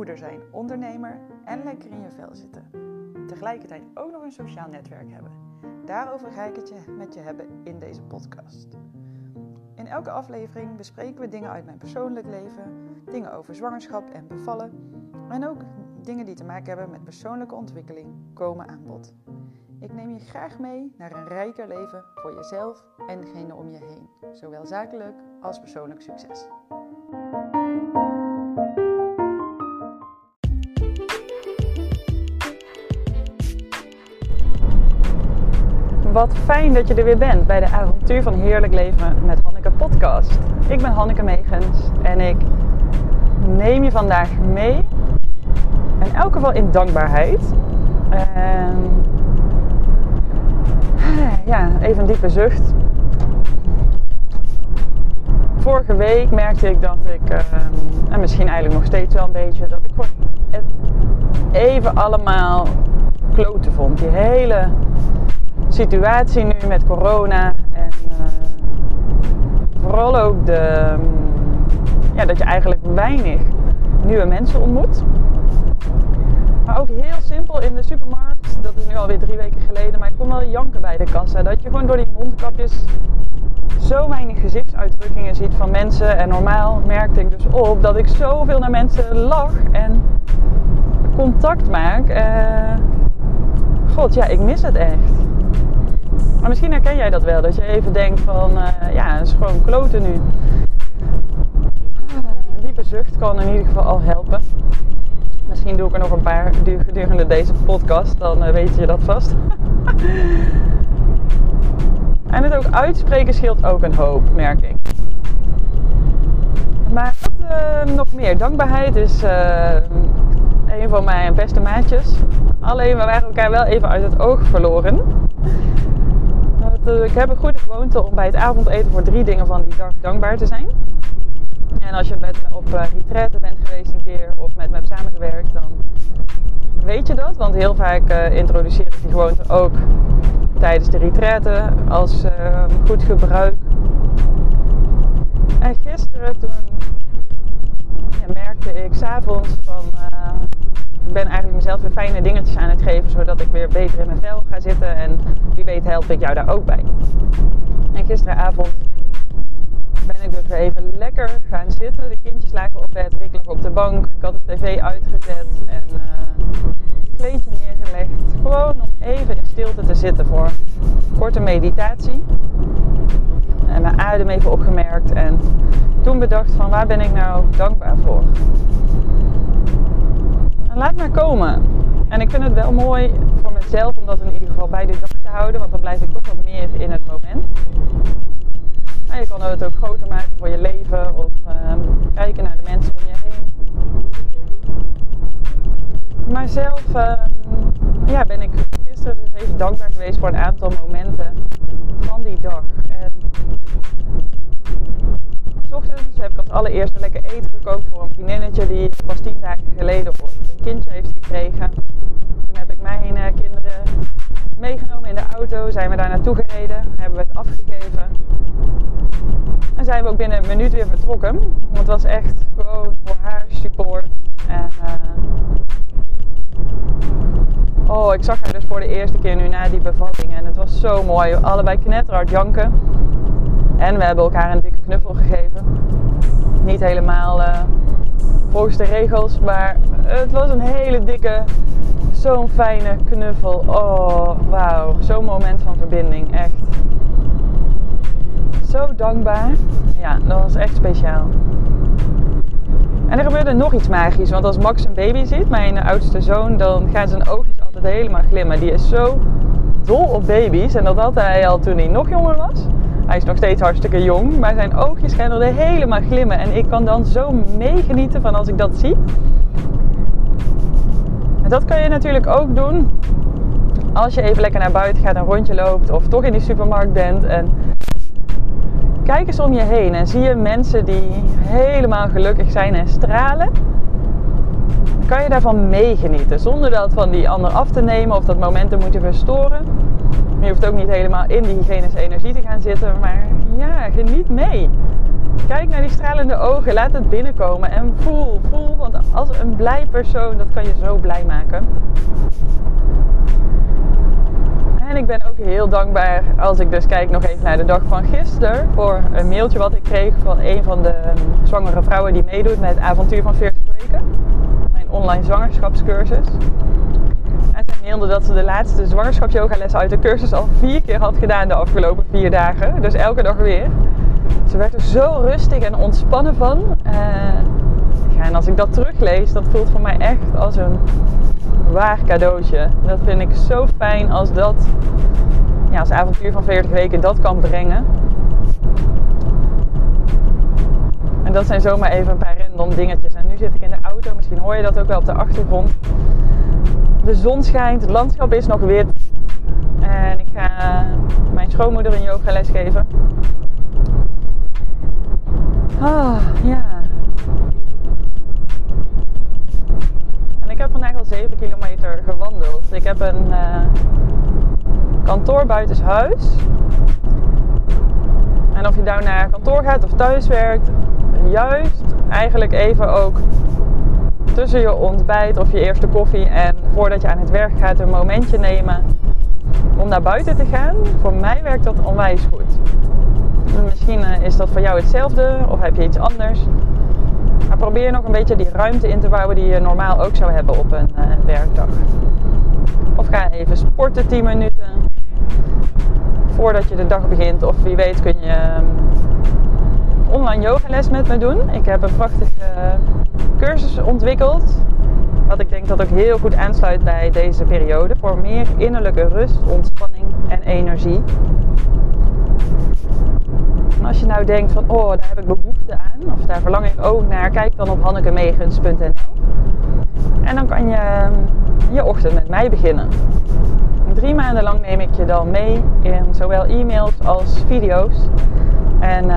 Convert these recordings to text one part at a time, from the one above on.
moeder zijn, ondernemer en lekker in je vel zitten. Tegelijkertijd ook nog een sociaal netwerk hebben. Daarover ga ik het je met je hebben in deze podcast. In elke aflevering bespreken we dingen uit mijn persoonlijk leven, dingen over zwangerschap en bevallen en ook dingen die te maken hebben met persoonlijke ontwikkeling komen aan bod. Ik neem je graag mee naar een rijker leven voor jezelf en degene om je heen, zowel zakelijk als persoonlijk succes. Wat fijn dat je er weer bent bij de Avontuur van Heerlijk Leven met Hanneke podcast. Ik ben Hanneke Megens en ik neem je vandaag mee, in elk geval in dankbaarheid. En ja, even een diepe zucht. Vorige week merkte ik dat ik, ehm, en misschien eigenlijk nog steeds wel een beetje, dat ik het even allemaal kloten vond. Die hele situatie nu met corona en uh, vooral ook de, ja, dat je eigenlijk weinig nieuwe mensen ontmoet. Maar ook heel simpel in de supermarkt, dat is nu alweer drie weken geleden, maar ik kon wel janken bij de kassa. Dat je gewoon door die mondkapjes zo weinig gezichtsuitdrukkingen ziet van mensen. En normaal merkte ik dus op dat ik zoveel naar mensen lach en contact maak. Uh, God, ja, ik mis het echt. Maar misschien herken jij dat wel, dat je even denkt van, uh, ja, het is gewoon kloten nu. Een diepe zucht kan in ieder geval al helpen. Misschien doe ik er nog een paar gedurende deze podcast, dan uh, weet je dat vast. en het ook uitspreken scheelt ook een hoop, merk ik. Maar wat uh, nog meer? Dankbaarheid is een van mijn beste maatjes. Alleen we waren elkaar wel even uit het oog verloren. Ik heb een goede gewoonte om bij het avondeten voor drie dingen van die dag dankbaar te zijn. En als je met me op uh, retraite bent geweest een keer of met me hebt samengewerkt, dan weet je dat. Want heel vaak uh, introduceer ik die gewoonte ook tijdens de retraite als uh, goed gebruik. En gisteren toen ja, merkte ik s'avonds van ben eigenlijk mezelf weer fijne dingetjes aan het geven, zodat ik weer beter in mijn vel ga zitten. En wie weet help ik jou daar ook bij. En gisteravond ben ik dus weer even lekker gaan zitten. De kindjes lagen op bed, ik lag op de bank. Ik had de tv uitgezet en uh, kleedje neergelegd. Gewoon om even in stilte te zitten voor een korte meditatie. En mijn adem even opgemerkt. En toen bedacht van waar ben ik nou dankbaar voor? Laat maar komen. En ik vind het wel mooi voor mezelf om dat in ieder geval bij de dag te houden, want dan blijf ik toch wat meer in het moment. je kan het ook groter maken voor je leven of ehm, kijken naar de mensen om je heen. Maar zelf ehm, ja, ben ik gisteren dus even dankbaar geweest voor een aantal momenten van die dag. En ochtends heb ik als allereerste lekker eten gekookt voor een vriendinnetje die pas tien dagen geleden kindje heeft gekregen. Toen heb ik mijn uh, kinderen meegenomen in de auto, zijn we daar naartoe gereden, hebben we het afgegeven. En zijn we ook binnen een minuut weer vertrokken. Want het was echt gewoon voor haar support. En, uh, oh, ik zag haar dus voor de eerste keer nu na die bevalling. En het was zo mooi. Allebei knetterhard janken. En we hebben elkaar een dikke knuffel gegeven. Niet helemaal uh, de regels, maar het was een hele dikke, zo'n fijne knuffel. Oh, wauw. Zo'n moment van verbinding, echt. Zo dankbaar. Ja, dat was echt speciaal. En er gebeurde nog iets magisch, want als Max een baby ziet, mijn oudste zoon, dan gaan zijn oogjes altijd helemaal glimmen. Die is zo dol op baby's en dat had hij al toen hij nog jonger was. Hij is nog steeds hartstikke jong, maar zijn oogjes gaan helemaal glimmen. En ik kan dan zo meegenieten van als ik dat zie. En dat kan je natuurlijk ook doen als je even lekker naar buiten gaat, een rondje loopt of toch in die supermarkt bent. En kijk eens om je heen en zie je mensen die helemaal gelukkig zijn en stralen. Dan kan je daarvan meegenieten zonder dat van die ander af te nemen of dat moment te moeten verstoren je hoeft ook niet helemaal in die hygiënische energie te gaan zitten. Maar ja, geniet mee. kijk naar die stralende ogen, laat het binnenkomen en voel, voel. Want als een blij persoon, dat kan je zo blij maken. En ik ben ook heel dankbaar als ik dus kijk nog even naar de dag van gisteren. Voor een mailtje wat ik kreeg van een van de ehm, zwangere vrouwen die meedoet met het avontuur van 40 weken. Mijn online zwangerschapscursus. En zij mailde dat ze de laatste zwangerschapsyoga uit de cursus al vier keer had gedaan de afgelopen vier dagen. Dus elke dag weer. Ze werd er zo rustig en ontspannen van. Ja, en als ik dat teruglees, dat voelt voor mij echt als een waar cadeautje. Dat vind ik zo fijn als dat, ja, als avontuur van 40 weken dat kan brengen. En dat zijn zomaar even een paar random dingetjes. En nu zit ik in de auto, misschien hoor je dat ook wel op de achtergrond. De zon schijnt, het landschap is nog wit. En ik ga mijn schoonmoeder een yoga les geven. Ah, ja. En ik heb vandaag al 7 kilometer gewandeld. Ik heb een uh, kantoor buitenshuis. En of je daar naar kantoor gaat of thuis werkt, juist eigenlijk even ook tussen je ontbijt of je eerste koffie en voordat je aan het werk gaat een momentje nemen om naar buiten te gaan. Voor mij werkt dat onwijs goed. Misschien eh, is dat voor jou hetzelfde of heb je iets anders. Maar probeer nog een beetje die ruimte in te bouwen die je normaal ook zou hebben op een uh, werkdag. Of ga even sporten 10 minuten voordat je de dag begint. Of wie weet kun je um, online yogales met me doen. Ik heb een prachtige cursus ontwikkeld. Wat ik denk dat ook heel goed aansluit bij deze periode. Voor meer innerlijke rust, ontspanning en energie. En als je nou denkt van, oh, daar heb ik behoefte aan, of daar verlang ik ook naar, kijk dan op hannekemegens.nl. En dan kan je ehm, je ochtend met mij beginnen. Drie maanden lang neem ik je dan mee in zowel e-mails als video's. En uh,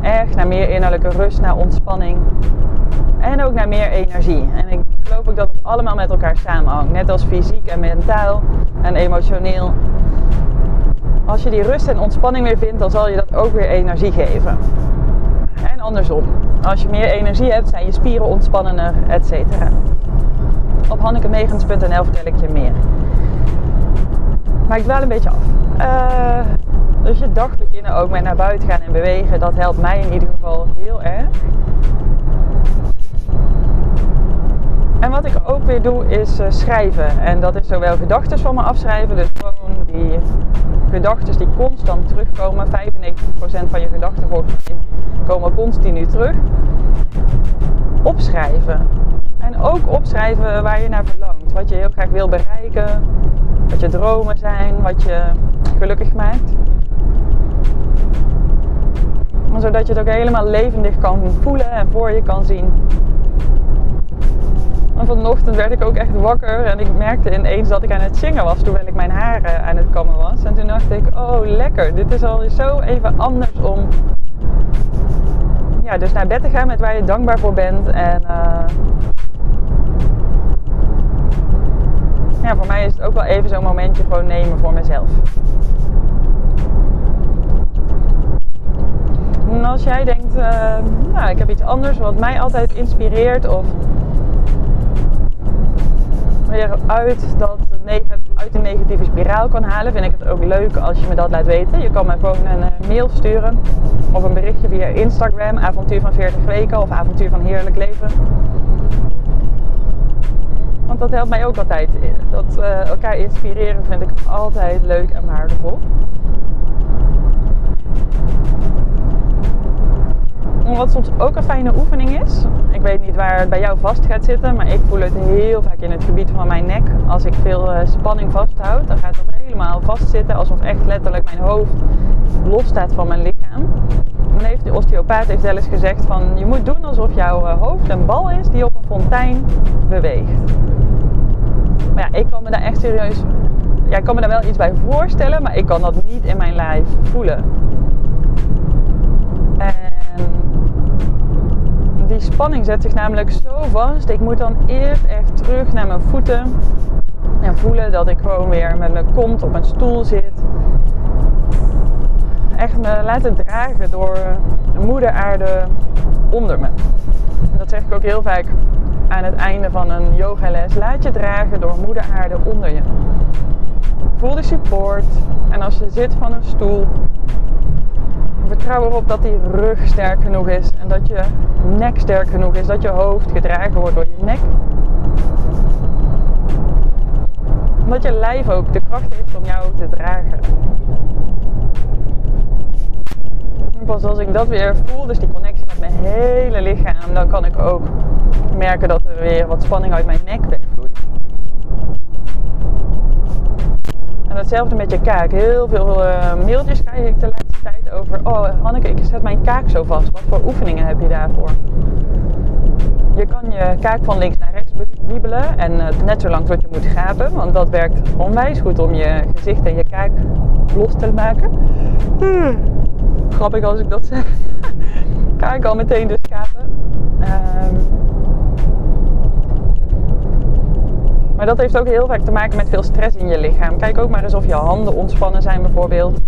erg naar meer innerlijke rust, naar ontspanning. En ook naar meer energie. En ik geloof ook dat het allemaal met elkaar samenhangt. Net als fysiek en mentaal en emotioneel als je die rust en ontspanning weer vindt, dan zal je dat ook weer energie geven. En andersom. Als je meer energie hebt, zijn je spieren ontspannender, et cetera. Op hannekemegens.nl vertel ik je meer. Maar ik dwaal een beetje af. Uh, dus je dag beginnen ook met naar buiten gaan en bewegen, dat helpt mij in ieder geval heel erg. En wat ik ook weer doe is uh, schrijven. En dat is zowel gedachten van me afschrijven, dus gewoon die gedachten die constant terugkomen. 95% van je gedachten volgens mij komen continu terug. Opschrijven. En ook opschrijven waar je naar verlangt. Wat je heel graag wil bereiken. Wat je dromen zijn. Wat je gelukkig maakt. Zodat je het ook helemaal levendig kan voelen en voor je kan zien. En vanochtend werd ik ook echt wakker en ik merkte ineens dat ik aan het zingen was terwijl ik mijn haren aan het kammen was. En toen dacht ik, oh lekker, dit is al zo even anders om ja, dus naar bed te gaan met waar je dankbaar voor bent. En uh, ja, voor mij is het ook wel even zo'n momentje gewoon nemen voor mezelf. En als jij denkt, uh, nou, ik heb iets anders wat mij altijd inspireert of weer uit, dat uit een negatieve spiraal kan halen, vind ik het ook leuk als je me dat laat weten. Je kan me gewoon een eh, mail sturen of een berichtje via Instagram, avontuur van 40 weken of avontuur van heerlijk leven. Want dat helpt mij ook altijd. Dat uh, elkaar inspireren vind ik altijd leuk en waardevol. Wat soms ook een fijne oefening is. Ik weet niet waar het bij jou vast gaat zitten, maar ik voel het heel vaak in het gebied van mijn nek. Als ik veel eh, spanning vasthoud, dan gaat dat helemaal vastzitten. Alsof echt letterlijk mijn hoofd los staat van mijn lichaam. Dan heeft de osteopaat heeft wel eens gezegd van je moet doen alsof jouw eh, hoofd een bal is die op een fontein beweegt. Maar ja, ik kan me daar echt serieus. Ja, ik kan me daar wel iets bij voorstellen, maar ik kan dat niet in mijn lijf voelen. Spanning zet zich namelijk zo vast. Ik moet dan eerst echt terug naar mijn voeten. En voelen dat ik gewoon weer met mijn kont op een stoel zit. Echt me laten dragen door een moeder aarde onder me. En dat zeg ik ook heel vaak aan het einde van een yogales. Laat je dragen door moeder aarde onder je. Voel de support. En als je zit van een stoel, vertrouw erop dat die rug sterk genoeg is. En dat je nek sterk genoeg is. Dat je hoofd gedragen wordt door je nek. Omdat je lijf ook de kracht heeft om jou te dragen. En pas als ik dat weer voel, dus die connectie met mijn hele lichaam, dan kan ik ook merken dat er weer wat spanning uit mijn nek wegvloeit. En hetzelfde met je kaak. Heel veel uh, mailtjes krijg ik laatste tijd over. Oh, Hanneke, ik zet mijn kaak zo vast. Wat voor oefeningen heb je daarvoor? Je kan je kaak van links naar rechts wiebelen en uh, net zo lang tot je moet gapen. Want dat werkt onwijs goed om je gezicht en je kaak los te maken. Hmm. Grappig als ik dat zeg. Ga ik al meteen dus gapen. Um, Maar dat heeft ook heel vaak te maken met veel stress in je lichaam. Kijk ook maar eens of je handen ontspannen zijn bijvoorbeeld.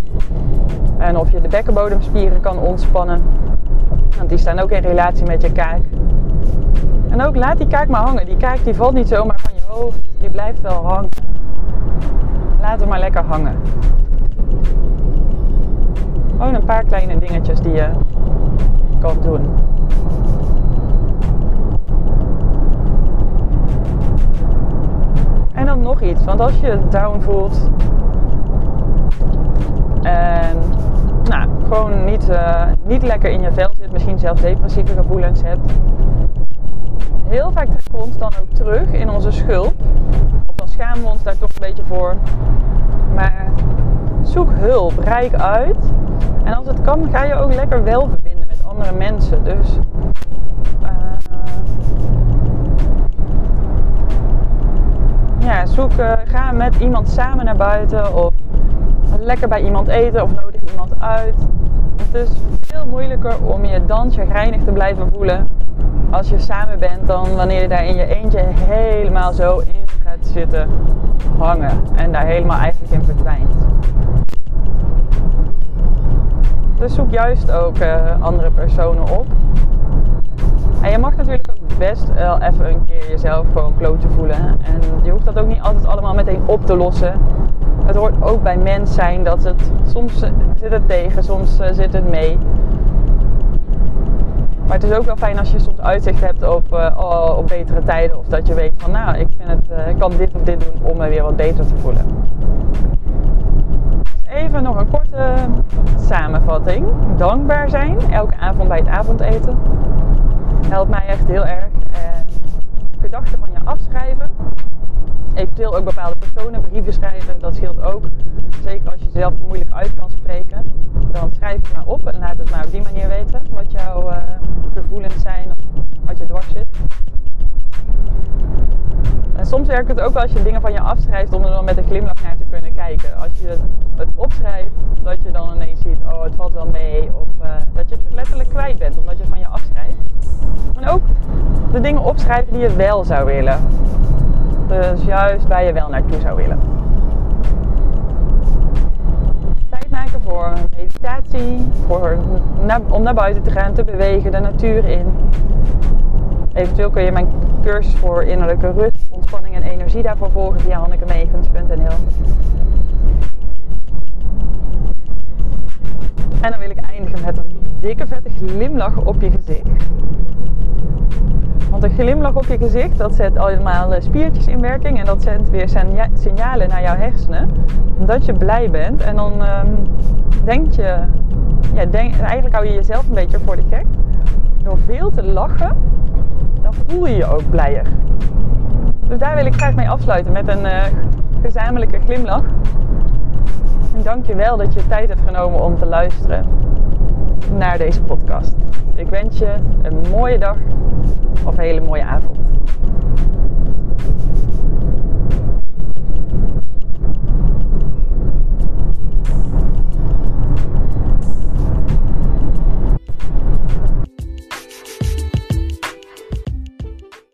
En of je de bekkenbodemspieren kan ontspannen. Want die staan ook in relatie met je kaak. En ook laat die kaak maar hangen. Die kaak die valt niet zomaar van je hoofd. Die blijft wel hangen. Laat hem maar lekker hangen. Gewoon een paar kleine dingetjes die je kan doen. En dan nog iets, want als je down voelt en nou, gewoon niet, uh, niet lekker in je vel zit, misschien zelfs depressieve gevoelens hebt, heel vaak trekken ons dan ook terug in onze schuld. Of dan schamen we ons daar toch een beetje voor. Maar zoek hulp, rijk uit. En als het kan, ga je ook lekker wel verbinden met andere mensen. Dus uh, ja, zoek, uh, ga met iemand samen naar buiten of lekker bij iemand eten of nodig iemand uit. Het is veel moeilijker om je dan chagrijnig te blijven voelen als je samen bent dan wanneer je daar in je eentje helemaal zo in gaat zitten hangen en daar helemaal eigenlijk in verdwijnt. Dus zoek juist ook uh, andere personen op. En je mag natuurlijk ook best wel even een keer jezelf gewoon kloten voelen. En je hoeft dat ook niet altijd allemaal meteen op te lossen. Het hoort ook bij mens zijn dat het soms zit het tegen, soms eh, zit het mee. Maar het is ook wel fijn als je soms uitzicht hebt op, uh, op betere tijden. Of dat je weet van nou, ik, vind het, ik kan dit of dit doen om me weer wat beter te voelen. Dus even nog een korte samenvatting. Dankbaar zijn, elke avond bij het avondeten. Helpt mij echt heel erg. En gedachten van je afschrijven. Eventueel ook bepaalde personen brieven schrijven. Dat scheelt ook. Zeker als je zelf moeilijk uit kan spreken. Dan schrijf het maar op en laat het maar op die manier weten. Wat jouw uh, gevoelens zijn of wat je dwars zit. En soms werkt het ook als je dingen van je afschrijft om er dan met een glimlach naar te kunnen kijken. Als je het opschrijft, dat je dan ineens ziet, oh het valt wel mee. Of uh, dat je het letterlijk kwijt bent omdat je van je afschrijft. Maar ook de dingen opschrijven die je wel zou willen. Dus juist waar je wel naartoe zou willen. Tijd maken voor meditatie, voor om naar buiten te gaan, te bewegen, de natuur in. Eventueel kun je mijn cursus voor innerlijke rust, ontspanning en energie daarvoor volgen via hannekemegens.nl. En dan wil ik eindigen met een dikke vette glimlach op je gezicht. Een glimlach op je gezicht, dat zet allemaal spiertjes in werking en dat zendt weer signalen naar jouw hersenen dat je blij bent. En dan um, denk je, ja, denk, eigenlijk hou je jezelf een beetje voor de gek. Door veel te lachen, dan voel je je ook blijer. Dus daar wil ik graag mee afsluiten met een uh, gezamenlijke glimlach. En dank je wel dat je tijd hebt genomen om te luisteren naar deze podcast. Ik wens je een mooie dag of een hele mooie avond.